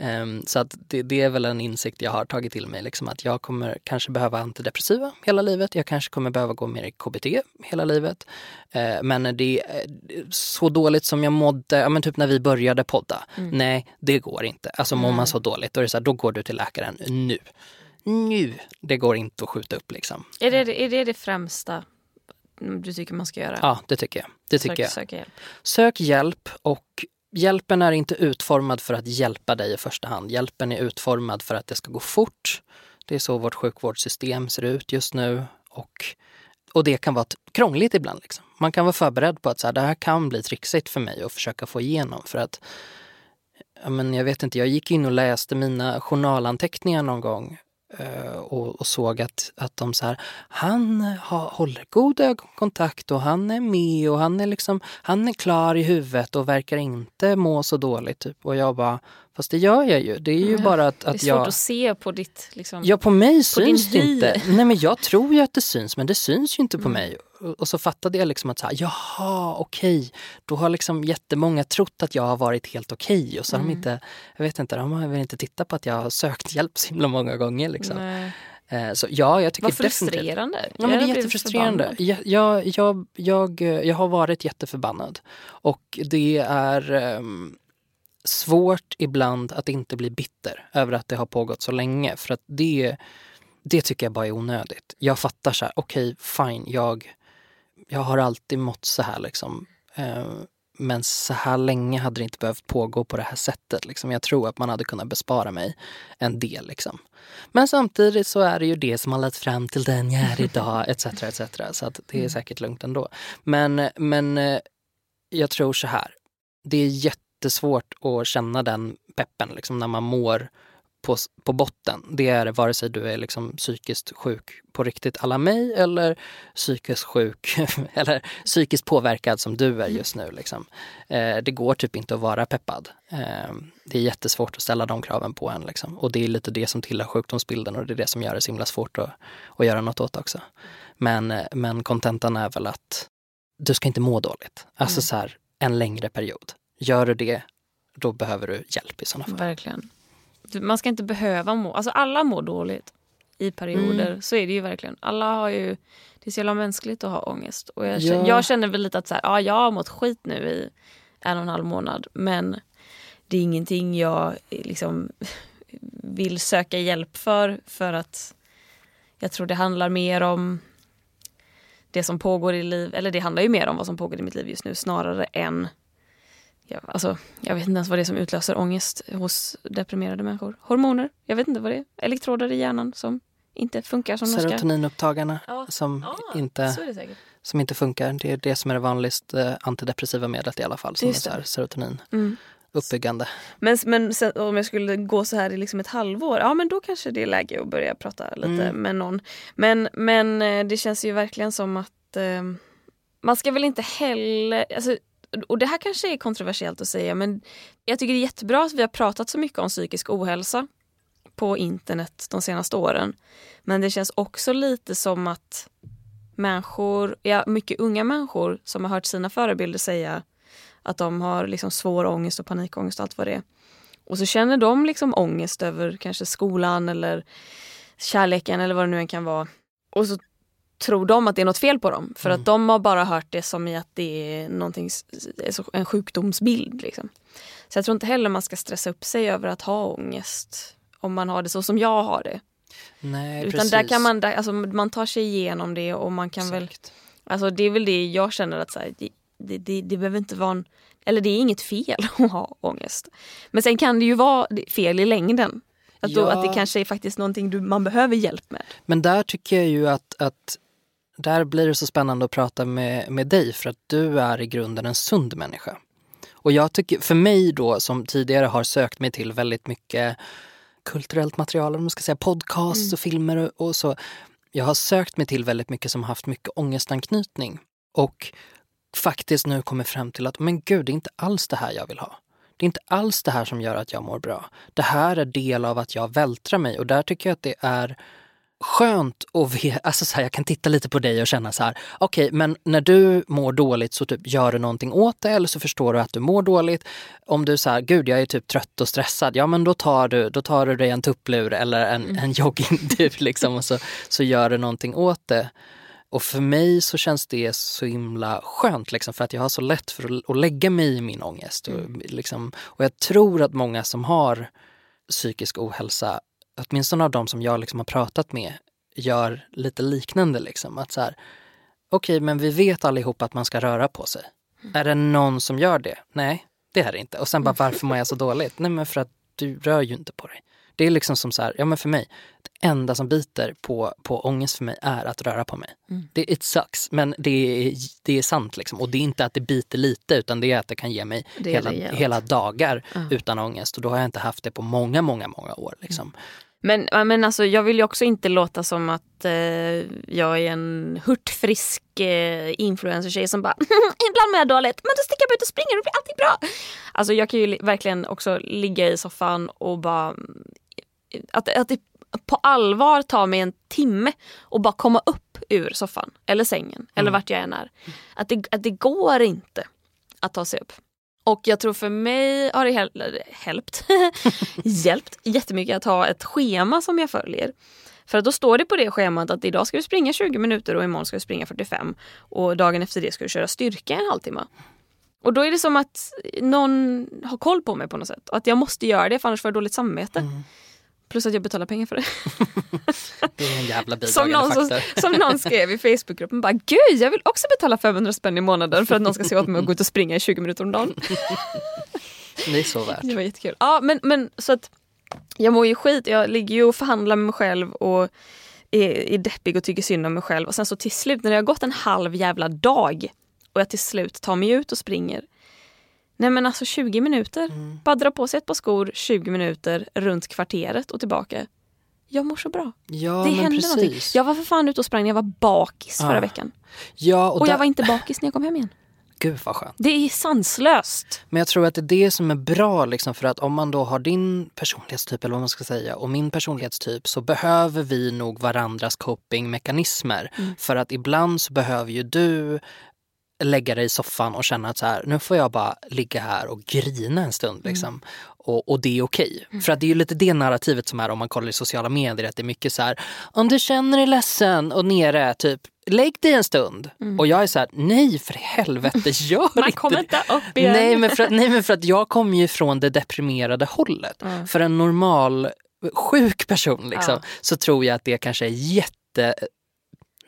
Mm. Ehm, så att det, det är väl en insikt jag har tagit till mig, liksom att jag kommer kanske behöva antidepressiva hela livet. Jag kanske kommer behöva gå mer i KBT hela livet. Eh, men det är så dåligt som jag mådde, ja, men typ när vi började podda. Nej, det går inte. Alltså mår man så dåligt, då är så här, då går du till läkaren nu. Nu! Det går inte att skjuta upp liksom. Är det är det, det främsta du tycker man ska göra? Ja, det tycker jag. Det tycker Sök, jag. söka hjälp. Sök hjälp och hjälpen är inte utformad för att hjälpa dig i första hand. Hjälpen är utformad för att det ska gå fort. Det är så vårt sjukvårdssystem ser ut just nu. Och, och det kan vara krångligt ibland. Liksom. Man kan vara förberedd på att så här, det här kan bli trixigt för mig att försöka få igenom. För att, ja, men jag vet inte, jag gick in och läste mina journalanteckningar någon gång Eh, och, och såg att, att de så här, han eh, ha, håller god ögonkontakt och han är med och han är liksom, han är klar i huvudet och verkar inte må så dåligt. Typ. Och jag bara, fast det gör jag ju. Det är ju bara att, Det är att svårt jag... att se på ditt... Liksom. Ja, på mig din syns det inte. Nej, men jag tror ju att det syns, men det syns ju inte på Mm. mig. Och- så fattade jag liksom att så här, jaha, okej. Då har liksom jättemånga trott att jag har varit helt okej. Och så har de Mm. inte, jag vet inte, de har väl inte tittat på att jag har sökt hjälp så himla många gånger. Liksom. Nej. Eh, Så ja, jag tycker Vad definitivt... frustrerande. Ja, Jag men det är jättefrustrerande. Jag, jag, jag, jag, jag har varit jätteförbannad. Och det är ehm, svårt ibland att inte bli bitter över att det har pågått så länge. För att det, det tycker jag bara är onödigt. Jag fattar så här, okej, fine, jag, jag har alltid mått så här liksom. Eh, men så här länge hade det inte behövt pågå på det här sättet. Liksom. Jag tror att man hade kunnat bespara mig en del. Liksom. Men samtidigt så är det ju det som har lett fram till den jag är idag, (laughs) etc. etc. Så att det är säkert lugnt ändå. Men, men eh, jag tror så här, det är jättesvårt att känna den peppen liksom, när man mår på, på botten. Det är det vare sig du är liksom psykiskt sjuk på riktigt alla mig eller psykiskt sjuk (laughs) eller psykiskt påverkad som du är just nu. Liksom. Eh, det går typ inte att vara peppad. Eh, det är jättesvårt att ställa de kraven på en. Liksom. Och det är lite det som tillhör sjukdomsbilden och det är det som gör det så himla svårt att, att göra något åt också. Men, eh, men kontentan är väl att du ska inte må dåligt. Alltså Mm. så här, en längre period. Gör du det, då behöver du hjälp i sådana fall. Verkligen. Man ska inte behöva må... Alltså alla mår dåligt i perioder. Mm. Så är det ju verkligen. Alla har ju... Det är så jävla mänskligt att ha ångest. Och jag, Ja. känner, jag känner väl lite att så här, ja, jag har mått skit nu i en och en halv månad. Men det är ingenting jag liksom (laughs) vill söka hjälp för. För att jag tror det handlar mer om det som pågår i liv. Eller det handlar ju mer om vad som pågår i mitt liv just nu snarare än Ja, alltså, jag vet inte ens vad det är som utlöser ångest hos deprimerade människor. Hormoner, jag vet inte vad det är. Elektroder i hjärnan som inte funkar som de ska. Serotoninupptagarna Ja. som, Ah, inte, som inte funkar. Det är det som är det vanligaste eh, antidepressiva medlet i alla fall. Som Just är här serotonin Mm. uppbyggande. Men, men sen, om jag skulle gå så här i liksom ett halvår, ja men då kanske det är läge att börja prata lite Mm. med någon. Men, men eh, det känns ju verkligen som att eh, man ska väl inte heller, alltså, och det här kanske är kontroversiellt att säga men jag tycker det är jättebra att vi har pratat så mycket om psykisk ohälsa på internet de senaste åren. Men det känns också lite som att människor, ja mycket unga människor som har hört sina förebilder säga att de har liksom svår ångest och panikångest och allt vad det är. Och så känner de liksom ångest över kanske skolan eller kärleken eller vad det nu än kan vara. Och så tror de att det är något fel på dem för Mm. att de har bara hört det som i att det är någonting, en sjukdomsbild. Liksom. Så jag tror inte heller man ska stressa upp sig över att ha ångest om man har det så som jag har det. Nej, Utan precis. där kan man, där, alltså, man tar sig igenom det och man kan väl Exakt. Alltså det är väl det jag känner att så här, det, det, det, det behöver inte vara en, eller det är inget fel (laughs) att ha ångest. Men sen kan det ju vara fel i längden. Att, då, Ja. att det kanske är faktiskt någonting du, man behöver hjälp med. Men där tycker jag ju att, att där blir det så spännande att prata med, med dig för att du är i grunden en sund människa. Och jag tycker, för mig då som tidigare har sökt mig till väldigt mycket kulturellt material, om man ska säga podcasts Mm. och filmer och, och så. Jag har sökt mig till väldigt mycket som haft mycket ångestanknytning. Och faktiskt nu kommit fram till att men gud, det är inte alls det här jag vill ha. Det är inte alls det här som gör att jag mår bra. Det här är del av att jag vältrar mig och där tycker jag att det är skönt att veta, alltså så här, jag kan titta lite på dig och känna så här, okej men när du mår dåligt så typ gör du någonting åt det eller så förstår du att du mår dåligt. Om du säger gud jag är typ trött och stressad, ja men då tar du, då tar du dig en tupplur eller en, en joggingdur liksom och så, så gör du någonting åt det. Och för mig så känns det så himla skönt liksom, för att jag har så lätt för att, lägga mig i min ångest. Och, liksom, och jag tror att många som har psykisk ohälsa, åtminstone av de som jag liksom har pratat med, gör lite liknande. Liksom, att så här, Okej, men vi vet allihop att man ska röra på sig. Är det någon som gör det? Nej, det är det inte. Och sen bara (laughs) varför mår jag så dåligt? Nej, men för att du rör ju inte på dig. Det är liksom som så här, ja men för mig, det enda som biter på, på ångest för mig är att röra på mig. Mm. Det, it sucks, men det är, det är sant liksom. Och det är inte att det biter lite utan det är att det kan ge mig hela, rejält. hela dagar Ja. utan ångest. Och då har jag inte haft det på många, många, många år. Liksom. Men, men alltså, jag vill ju också inte låta som att eh, jag är en hurtfrisk eh, influencer-tjej som bara (laughs) ibland mår jag dåligt men då sticker jag ut och springer och blir allting bra. Alltså jag kan ju li- verkligen också ligga i soffan och bara att, att det på allvar tar mig en timme och bara komma upp ur soffan eller sängen eller vart jag än är. Att det, att det går inte att ta sig upp. Och jag tror för mig har det hel- hjälpt, (laughs) hjälpt jättemycket att ha ett schema som jag följer. För att då står det på det schemat att idag ska du springa 20 minuter och imorgon ska du springa 45 och dagen efter det ska du köra styrka en halvtimme. Och då är det som att någon har koll på mig på något sätt och att jag måste göra det för annars får jag dåligt samvete. Mm. Plus att jag betalar pengar för det. (laughs) Det är en jävla Som någon, som, faktor. som någon skrev i Facebookgruppen. Bara, Gud, jag vill också betala 500 spänn i månaden för att någon ska se åt mig och gå ut och springa i 20 minuter om dagen. Det är så värt. Det var jättekul. Ja, men, men så att jag mår ju skit. Jag ligger ju och förhandlar med mig själv och är, är deppig och tycker synd om mig själv. Och sen så till slut när det har gått en halv jävla dag och jag till slut tar mig ut och springer. Nej men alltså 20 minuter. Mm. Bara dra på sig ett par skor 20 minuter runt kvarteret och tillbaka. Jag mår så bra. Ja, det händer någonting. precis. Jag var för fan ute och sprang när jag var bakis förra Ja. veckan. Ja, och, Och jag var inte bakis när jag kom hem igen. Gud vad skönt. Det är sanslöst. Men jag tror att det är det som är bra liksom, för att om man då har din personlighetstyp eller vad man ska säga och min personlighetstyp så behöver vi nog varandras copingmekanismer. Mm. För att ibland så behöver ju du lägga dig i soffan och känna att så här, nu får jag bara ligga här och grina en stund. Liksom. Och, och det är okej. För att det är ju lite det narrativet som är om man kollar i sociala medier. Att det är mycket så här, om du känner dig ledsen och nere, typ lägg dig en stund. Och jag är så här, nej för helvete, (laughs) gör Man inte kommer inte upp igen. Nej men, för att, nej men för att jag kommer ju från det deprimerade hållet. Mm. För en normal sjuk person liksom, Ja. så tror jag att det kanske är jätte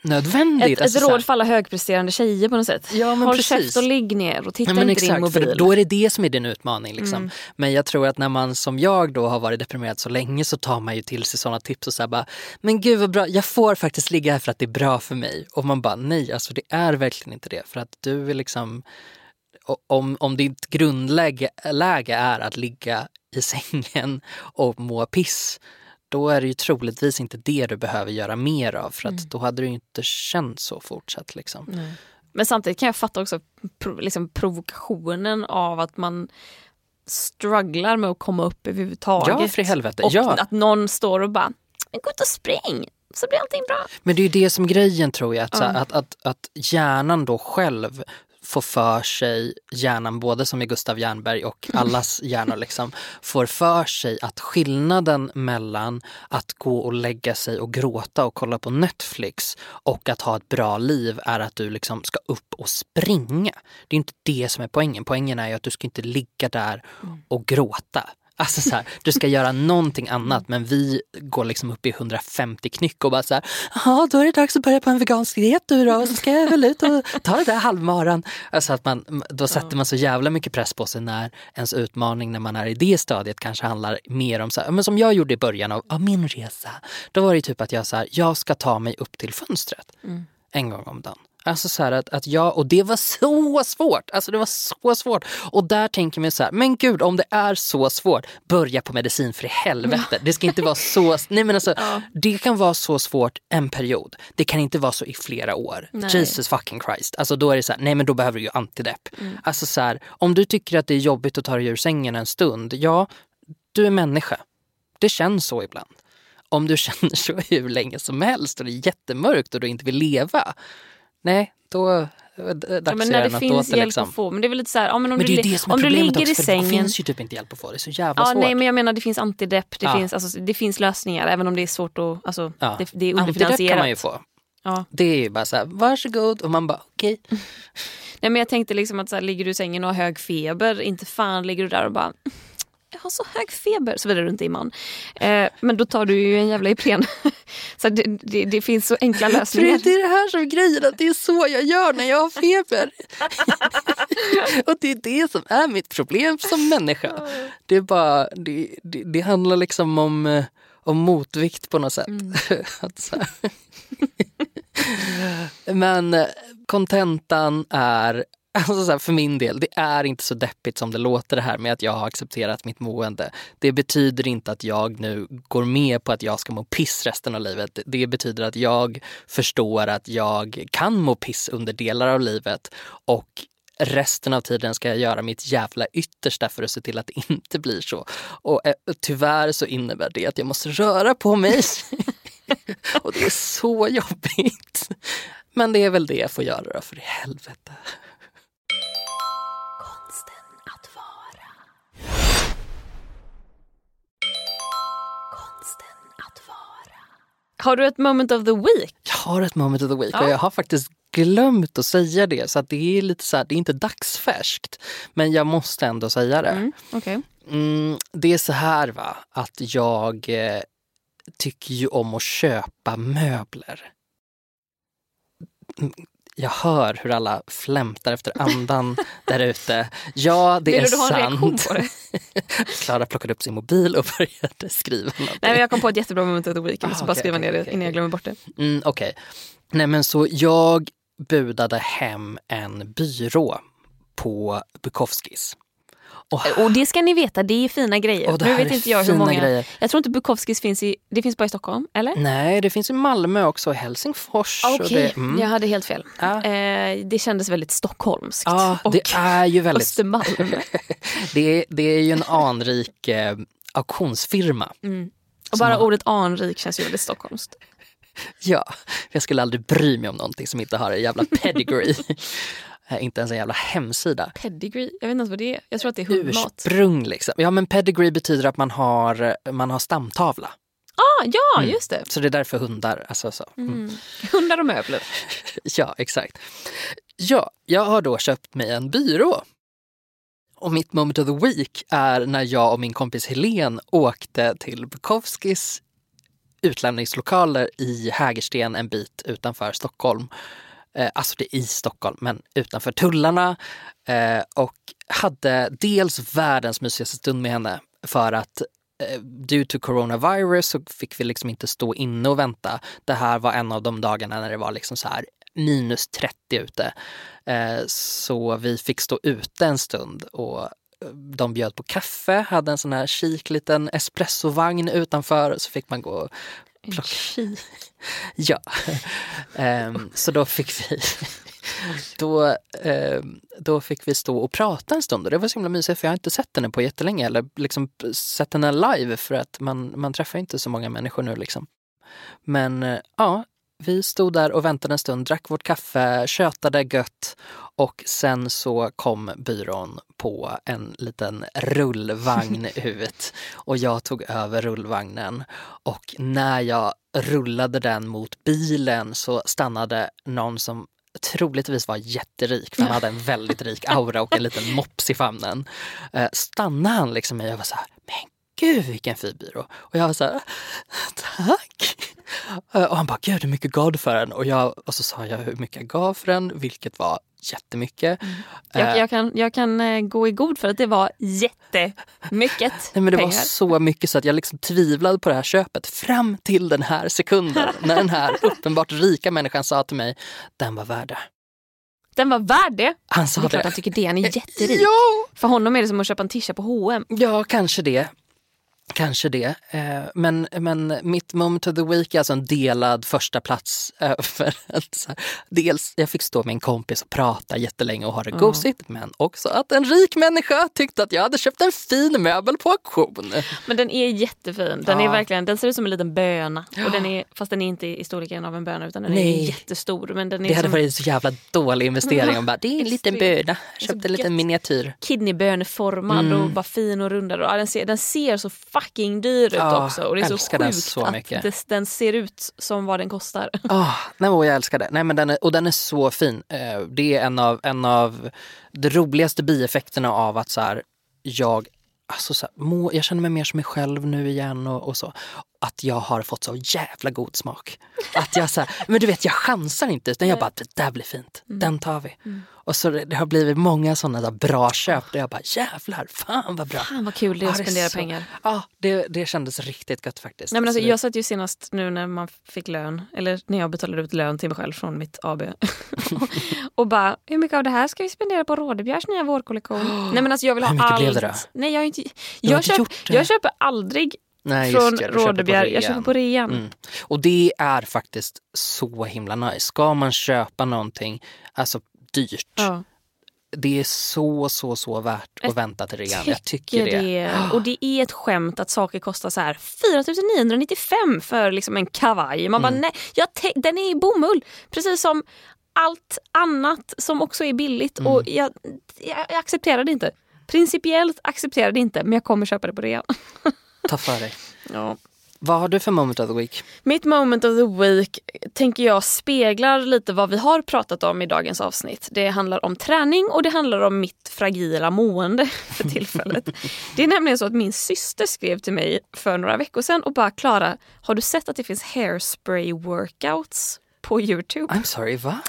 nödvändigt. Ett, Alltså, ett råd för alla högpresterande tjejer på något sätt. Ja, men Håll precis. käft och ligg ner och titta Ja, men inte i din exakt, mobil. för då är det det som är din utmaning. Liksom. Mm. Men jag tror att när man som jag då har varit deprimerad så länge så tar man ju till sig sådana tips och så här bara, men gud vad bra, jag får faktiskt ligga här för att det är bra för mig. Och man bara, nej alltså det är verkligen inte det. För att du är liksom, om, om ditt grundläge läge är att ligga i sängen och må piss, då är det ju troligtvis inte det du behöver göra mer av för att Mm. då hade du inte känt så fortsatt. Liksom. Men samtidigt kan jag fatta också liksom provokationen av att man strugglar med att komma upp överhuvudtaget. Ja, för helvete. Och Ja. att någon står och bara, "Men gå ut och spring så blir allting bra. Men det är ju det som är grejen tror jag, att, så här, Ja. att, att, att hjärnan då själv får för sig, hjärnan både som i Gustav Jernberg och (laughs) allas hjärnor liksom, får för sig att skillnaden mellan att gå och lägga sig och gråta och kolla på Netflix och att ha ett bra liv är att du liksom ska upp och springa. Det är inte det som är poängen. Poängen är ju att du ska inte ligga där och gråta. Alltså så här, du ska göra någonting annat men vi går liksom upp i 150 knyck och bara så här, ja då är det dags att börja på en vegansk diet du då och så ska jag väl ut och ta det där halvmaran. Alltså att man, då sätter man så jävla mycket press på sig när ens utmaning när man är i det stadiet kanske handlar mer om så här, men som jag gjorde i början av, av min resa. Då var det typ att jag så här, jag ska ta mig upp till fönstret en gång om dagen. Alltså så här att, att jag, och det var så svårt, alltså det var så svårt. Och där tänker man så här, men gud om det är så svårt, börja på medicin för i helvete. Det ska inte vara så, (laughs) nej men alltså det kan vara så svårt en period. Det kan inte vara så i flera år. Nej. Jesus fucking Christ. Alltså då är det så här, nej men då behöver du ju antidepp. Alltså så här, om du tycker att det är jobbigt att ta dig ur sängen en stund, ja, du är människa. Det känns så ibland. Om du (laughs) känner så hur länge som helst och det är jättemörkt och du inte vill leva, nej, då dags Ja, men när det finns hjälp Liksom. att få. Men det är väl lite så här, ja, men om Men du, det li- det om du ligger i för det sängen. finns ju typ inte hjälp att få. Det är så jävla Ja, svårt. nej, men jag menar det finns antidepp, det, Ja. finns, alltså, det finns lösningar även om det är svårt att, alltså, Ja. det, det är Antidepp underfinansierat. kan man ju få. Ja. Det är ju bara så här, varsågod och man bara okej. (laughs) Nej, men jag tänkte liksom att så här, ligger du i sängen och har hög feber, inte fan ligger du där och bara "Mm, jag har så hög feber, såvida du inte är man. Eh, men då tar du ju en jävla Ipren. (laughs) så det, det, det finns så enkla lösningar. det är det här som är grejen, att det är så jag gör när jag har feber. (laughs) och det är det som är mitt problem som människa. Det är bara, det, det, det handlar liksom om, eh, om motvikt på något sätt. (laughs) Så här. Men eh, kontentan är, (laughs) alltså så här, för min del, det är inte så deppigt som det låter det här med att jag har accepterat mitt mående. Det betyder inte att jag nu går med på att jag ska må piss resten av livet. Det betyder att jag förstår att jag kan må piss under delar av livet och resten av tiden ska jag göra mitt jävla yttersta för att se till att det (laughs) inte blir så. Och eh, tyvärr så innebär det att jag måste röra på mig. (laughs) och det är så jobbigt. Men det är väl det jag får göra då, för i helvete. Har du ett moment of the week? Jag har ett moment of the week Ja. och jag har faktiskt glömt att säga det. Så att det är lite så här, det är inte dagsfärskt. Men jag måste ändå säga det. Mm, Okej. Mm, det är så här va, att jag eh, tycker ju om att köpa möbler. Jag hör hur alla flämtar efter andan (laughs) där ute. Ja, det Vill är sant. (laughs) Klara plockade upp sin mobil och (laughs) började skriva någonting. Nej, jag kom på ett jättebra moment of the week. Jag Ah, måste bara okej, skriva okej, ner det okej, innan jag glömmer bort det. Mm, Okej. Nej men så jag budade hem en byrå på Bukowskis. Och, Och det ska ni veta, det är fina grejer. och nu vet inte jag hur många. grejer. Jag tror inte Bukowskis finns i, det finns bara i Stockholm, eller? Nej, det finns i Malmö också, och Helsingfors. och Okej, det, mm. jag hade helt fel. Ja. Eh, det kändes väldigt stockholmskt. Ja, och det är ju väldigt... Östermalm. (laughs) Det är, det är ju en anrik eh, auktionsfirma. Mm. Och bara har- ordet anrik känns ju väldigt stockholmskt. (laughs) Ja, jag skulle aldrig bry mig om någonting som inte har en jävla pedigree. (laughs) Eh, inte ens en jävla hemsida. Pedigree, jag vet inte ens vad det är. Jag tror att det är hundmat. Ursprung liksom. Ja men pedigree betyder att man har, man har stamtavla. Ah, ja, Mm. just det. Så det är därför hundar, alltså så. Mm. Mm. (laughs) Hundar och möbler. (laughs) Ja, exakt. Ja, jag har då köpt mig en byrå. Och mitt moment of the week är när jag och min kompis Helen åkte till Bukowskis utlämningslokaler i Hägersten en bit utanför Stockholm. Eh, alltså det är i Stockholm, men utanför tullarna. Eh, och hade dels världens mysigaste stund med henne för att eh, due to coronavirus så fick vi liksom inte stå inne och vänta. Det här var en av de dagarna när det var liksom så här minus 30 ute. Eh, så vi fick stå ute en stund och eh, de bjöd på kaffe, hade en sån här kik liten espressovagn utanför så fick man gå och Plocka. (laughs) Ja, Ehm, så då fick vi (laughs) då, ehm, då fick vi stå och prata en stund och det var så himla mysigt för jag har inte sett henne på jättelänge eller liksom sett henne live för att man, man träffar inte så många människor nu liksom. Men eh, ja, vi stod där och väntade en stund, drack vårt kaffe, tjötade gött och sen så kom byrån på en liten rullvagn (laughs) ut och jag tog över rullvagnen och när jag rullade den mot bilen så stannade någon som troligtvis var jätterik, för han hade en väldigt rik aura och en liten (laughs) mops i famnen. Eh, stannade han liksom mig och jag var så här, men gud vilken fin byrå. Och jag var så här, tack. Eh, och han bara, gud hur mycket gav du för den? Och, jag, och så sa jag hur mycket jag gav för den, vilket var jättemycket. Jag, Eh, jag kan, jag kan eh, gå i god för att det var jättemycket (laughs) Nej, men det pengar. var så mycket så att jag liksom tvivlade på det här köpet fram till den här sekunden (laughs) när den här uppenbart rika människan sa till mig, den var värd det. Den var värd det. Han Det sa är klart det. han tycker det. Han är jätterik. (laughs) Ja, För honom är det som att köpa en tisha på H&M. ja, kanske det. Kanske det. Eh, Men, men mitt moment of the week är alltså en delad första plats. eh, (laughs) För att dels, jag fick stå med en kompis och prata jättelänge och ha det Ja. gosigt. Men också att en rik människa tyckte att jag hade köpt en fin möbel på auktion. Men den är jättefin. Den, är Ja. verkligen, den ser ut som en liten böna. Och den är, fast den är inte i storleken av en böna utan den Nej. är jättestor. Men den är Det hade som varit en så jävla dålig investering. Och bara, det är en (laughs) liten böna. Köpte en liten miniatyr. kidneyböneformad Mm. och bara fin och rundad. Ja, den, ser, den ser så fucking dyr ut Ja, också. Och det är så sjukt så att det, den ser ut som vad den kostar. Oh, (laughs) nej, men jag älskar det. Nej, men den är, och den är så fin. Eh, Det är en av, en av de roligaste bieffekterna av att så här, jag, alltså så här, må, jag känner mig mer som mig själv nu igen och, och så. Att jag har fått så jävla god smak. Att jag så här, (laughs) men du vet jag chansar inte utan jag bara, det där blir fint. Den tar vi. Och så det, har blivit många sådana där bra köp där jag bara, jävlar, fan vad bra. Fan vad kul det är Ja, att är spendera så- pengar. Ja, det, det kändes riktigt gött faktiskt. Nej, men alltså, jag satt ju senast nu när man fick lön, eller när jag betalade ut lön till mig själv från mitt AB. (laughs) (laughs) och bara, hur mycket av det här ska vi spendera på Rådebjärs nya vårkollektion? (gasps) Nej men alltså jag vill ha Hur mycket allt. blev det då? Nej jag inte, jag, inte köp, jag köper aldrig Nej, från det, Rådebjer. Jag köper på rean. Mm. Och det är faktiskt så himla nice. Ska man köpa någonting, alltså dyrt, Ja. det är så, så, så värt att Jag vänta till rean. Jag tycker tycker det. Och det är ett skämt att saker kostar så här 4995 för liksom en kavaj. Man bara, Mm. nej, jag te- den är i bomull. Precis som allt annat som också är billigt. Mm. Och jag, jag, jag accepterar det inte. Principiellt accepterar det inte, men jag kommer köpa det på rean. (laughs) Ta för dig. Ja. Vad har du för moment of the week? Mitt moment of the week tänker jag speglar lite vad vi har pratat om i dagens avsnitt. Det handlar om träning och det handlar om mitt fragila mående (laughs) för tillfället. det är nämligen så att min syster skrev till mig för några veckor sedan och bara Klara, har du sett att det finns hairspray workouts på Youtube? I'm sorry, va?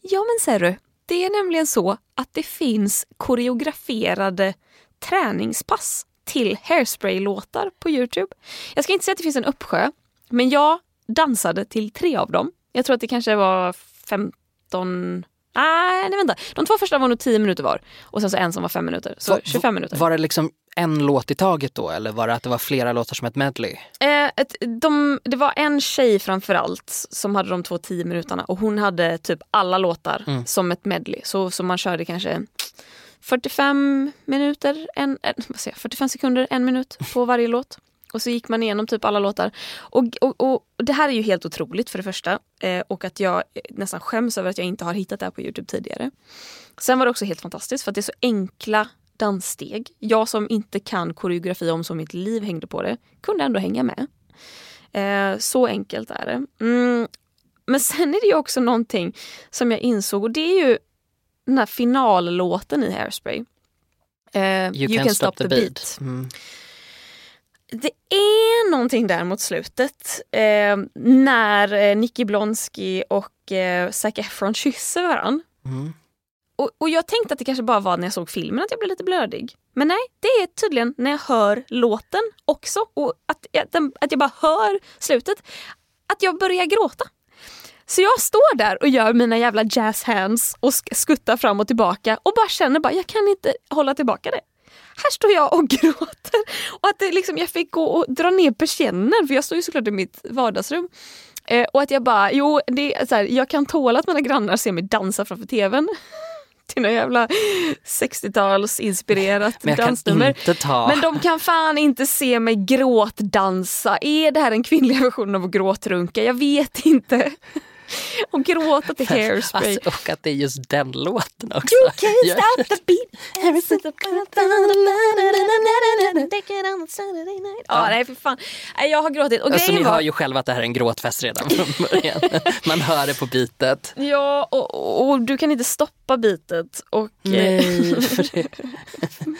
Ja men ser du, det är nämligen så att det finns koreograferade träningspass till hairspray-låtar på Youtube. Jag ska inte säga att det finns en uppsjö, men jag dansade till tre av dem. Jag tror att det kanske var 15 Nej, nej vänta. De två första var nog 10 minuter var och sen så en som var 5 minuter. Så Va- 25 minuter. Var det liksom en låt i taget då eller var det att det var flera låtar som ett medley? Eh, ett, de, det var en tjej framförallt som hade de två 10 minuterna och hon hade typ alla låtar Mm. som ett medley. Så, så man körde kanske 45 minuter, en, en, vad säger jag, 45 sekunder, en minut på varje låt. Och så gick man igenom typ alla låtar. Och, och, och, och det här är ju helt otroligt för det första. Eh, och att jag nästan skäms över att jag inte har hittat det här på Youtube tidigare. Sen var det också helt fantastiskt för att det är så enkla danssteg. Jag som inte kan koreografi om så mitt liv hängde på det kunde ändå hänga med. Eh, så enkelt är det. Mm. Men sen är det ju också någonting som jag insåg och det är ju den här finallåten i Hairspray. Eh, You, can, stop, the beat. Mm. Det är någonting där mot slutet eh, när eh, Nicky Blonsky och eh, Zac Efron kysser varann. Mm. Och, och jag tänkte att det kanske bara var när jag såg filmen att jag blev lite blödig. Men nej, det är tydligen när jag hör låten också och att, den, att jag bara hör slutet, att jag börjar gråta. Så jag står där och gör mina jävla jazz hands och sk- skuttar fram och tillbaka och bara känner bara jag kan inte hålla tillbaka det. Här står jag och (laughs) gråter. Och att det liksom, jag fick gå och dra ner persiennen för jag står ju såklart i mitt vardagsrum. Eh, och att jag bara, jo det är så här, jag kan tåla att mina grannar ser mig dansa framför tvn. (laughs) Till något jävla 60-tals inspirerat Men jag kan dansnummer. inte ta... Men de kan fan inte se mig gråtdansa. Är det här den kvinnliga versionen av att gråtrunka? Jag vet inte. (laughs) Och gråta till hairspray. Alltså, och att det är just den låten också. You can't stop the beat every single Ja, nej för fan. Jag har gråtit. Och Alltså, ni var... hör ju själva att det här är en gråtfest redan från början. (laughs) Man hör det på bitet. Ja, och, och, och du kan inte stoppa bitet. Och, Nej, för (laughs) det.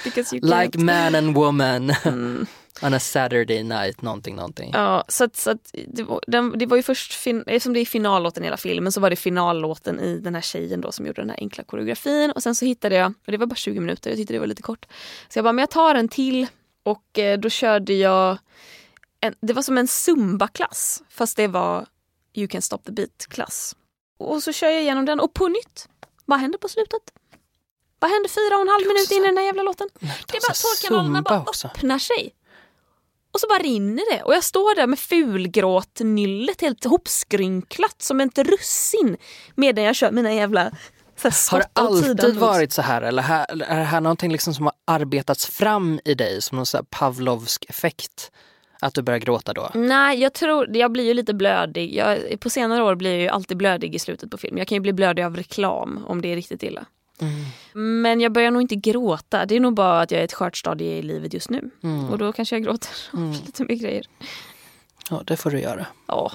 because you can't. Like man and woman Mm. On a Saturday night, någonting, någonting. Ja, så att, så att det, var, den, det var ju först, fin, eftersom det är finallåten i hela filmen så var det finallåten i den här tjejen då som gjorde den här enkla koreografin och sen så hittade jag, och det var bara 20 minuter, jag tyckte det var lite kort. Så jag bara, men jag tar en till och eh, då körde jag, en, det var som en zumba-klass fast det var You can stop the beat-klass. Och så kör jag igenom den och på nytt, vad händer på slutet? Vad händer fyra och en halv minut in i den här jävla låten? Det är bara tårkanalerna bara också. öppnar sig. Och så bara rinner det. Och jag står där med fulgråtnyllet helt ihopskrynklat som ett russin medan jag kör mina jävla Har det alltid varit så här eller här- är det här någonting liksom som har arbetats fram i dig som någon så Pavlovsk effekt? Att du börjar gråta då? Nej, jag tror, jag blir ju lite blödig. Jag, på senare år blir jag ju alltid blödig i slutet på film. Jag kan ju bli blödig av reklam om det är riktigt illa. Mm. Men jag börjar nog inte gråta. Det är nog bara att jag är i ett skört stadie i livet just nu. Mm. Och då kanske jag gråter (laughs) av lite mer grejer. Ja, det får du göra. Ja,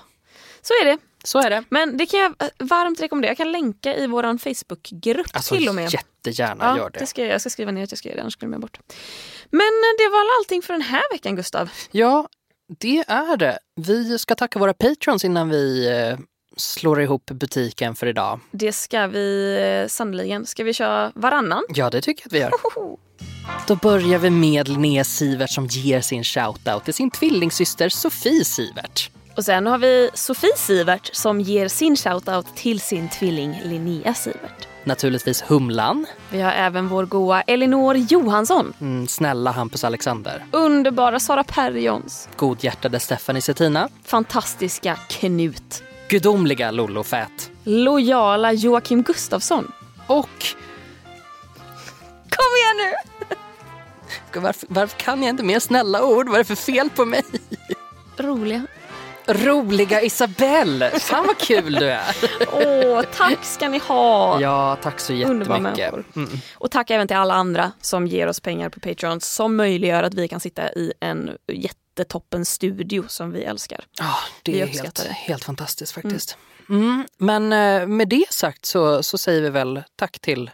så är det. Så är det. Men det kan jag eh, varmt rekommendera. Jag kan länka i vår Facebookgrupp Alltså till och med. jättegärna Ja, gör det. det ska jag, jag ska skriva ner att jag ska göra det, annars glömmer jag bort. Men eh, det var allting för den här veckan Gustav. Ja, det är det. Vi ska tacka våra patrons innan vi eh, slår ihop butiken för idag. Det ska vi eh, sannoliken. Ska vi köra varannan? Ja, det tycker jag att vi gör. Då börjar vi med Linnea Sivert som ger sin shoutout till sin tvillingsyster Sofie Sivert. Och sen har vi Sofie Sivert som ger sin shoutout till sin tvilling Linnea Sivert. Naturligtvis Humlan, Vi har även vår goa Elinor Johansson. mm, snälla Hampus Alexander, Underbara Sara Perjons. godhjärtade Stephanie Settina, Fantastiska Knut. Gudomliga Lollo Fät Lojala Joakim Gustafsson. och Kom igen nu! varför, varför kan jag inte mer snälla ord? Vad är det för fel på mig? Roliga. Roliga Isabelle! Fan vad kul du är! Åh, tack ska ni ha! Ja, tack så jättemycket. Mm. Och tack även till alla andra som ger oss pengar på Patreon som möjliggör att vi kan sitta i en jättetoppen-studio som vi älskar. Ja, det Vi är helt, helt fantastiskt faktiskt. Mm. Men eh, med det sagt så, så säger vi väl tack till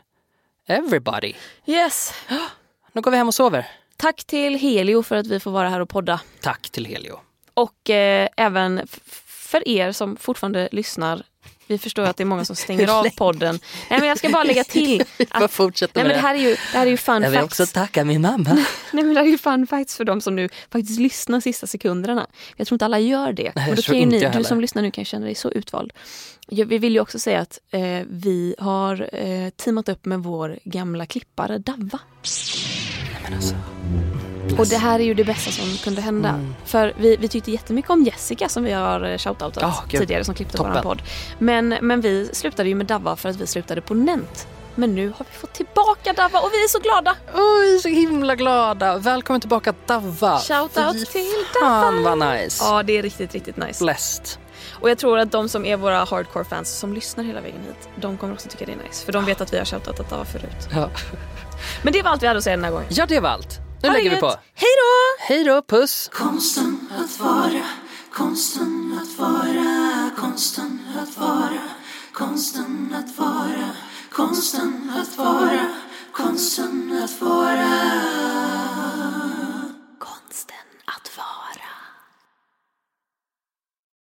everybody. Yes! Nu går vi hem och sover. Tack till Helio för att vi får vara här och podda. Tack till Helio. Och eh, även för er som fortfarande lyssnar. Vi förstår att det är många som stänger av podden. Nej men jag ska bara lägga (laughs) till. Att, nej, men det här är ju, det här är ju fun Jag vill facts. också tacka min mamma. (laughs) Nej men det här är ju fun facts för de som nu faktiskt lyssnar sista sekunderna. Jag tror inte alla gör det. Nej, och då kan ni, du som lyssnar nu kan känna dig så utvald. Vi vill ju också säga att eh, vi har eh, teamat upp med vår gamla klippare Davva. Men alltså, Och det här är ju det bästa som kunde hända. Mm. För vi, vi tyckte jättemycket om Jessica som vi har eh, shoutoutat Ja, gud. tidigare som klippte Toppen. vår podd. Men, men vi slutade ju med Davva för att vi slutade på Nent. Men nu har vi fått tillbaka Davva och vi är så glada! Oj, så himla glada. Välkommen tillbaka Davva. Shoutout till Fan Davva! vad nice. Ja, det är riktigt, riktigt nice. Blessed. Och jag tror att de som är våra hardcore fans som lyssnar hela vägen hit, de kommer också tycka det är nice. För de vet att vi har shoutat Davva förut. Ja. Men det var allt vi hade att säga den här gången. ja, det var allt. Nu lägger vi på. Hej då! Hej då, puss. Konsten att vara, konsten att vara, konsten att vara, konsten att vara, konsten att vara, konsten att vara.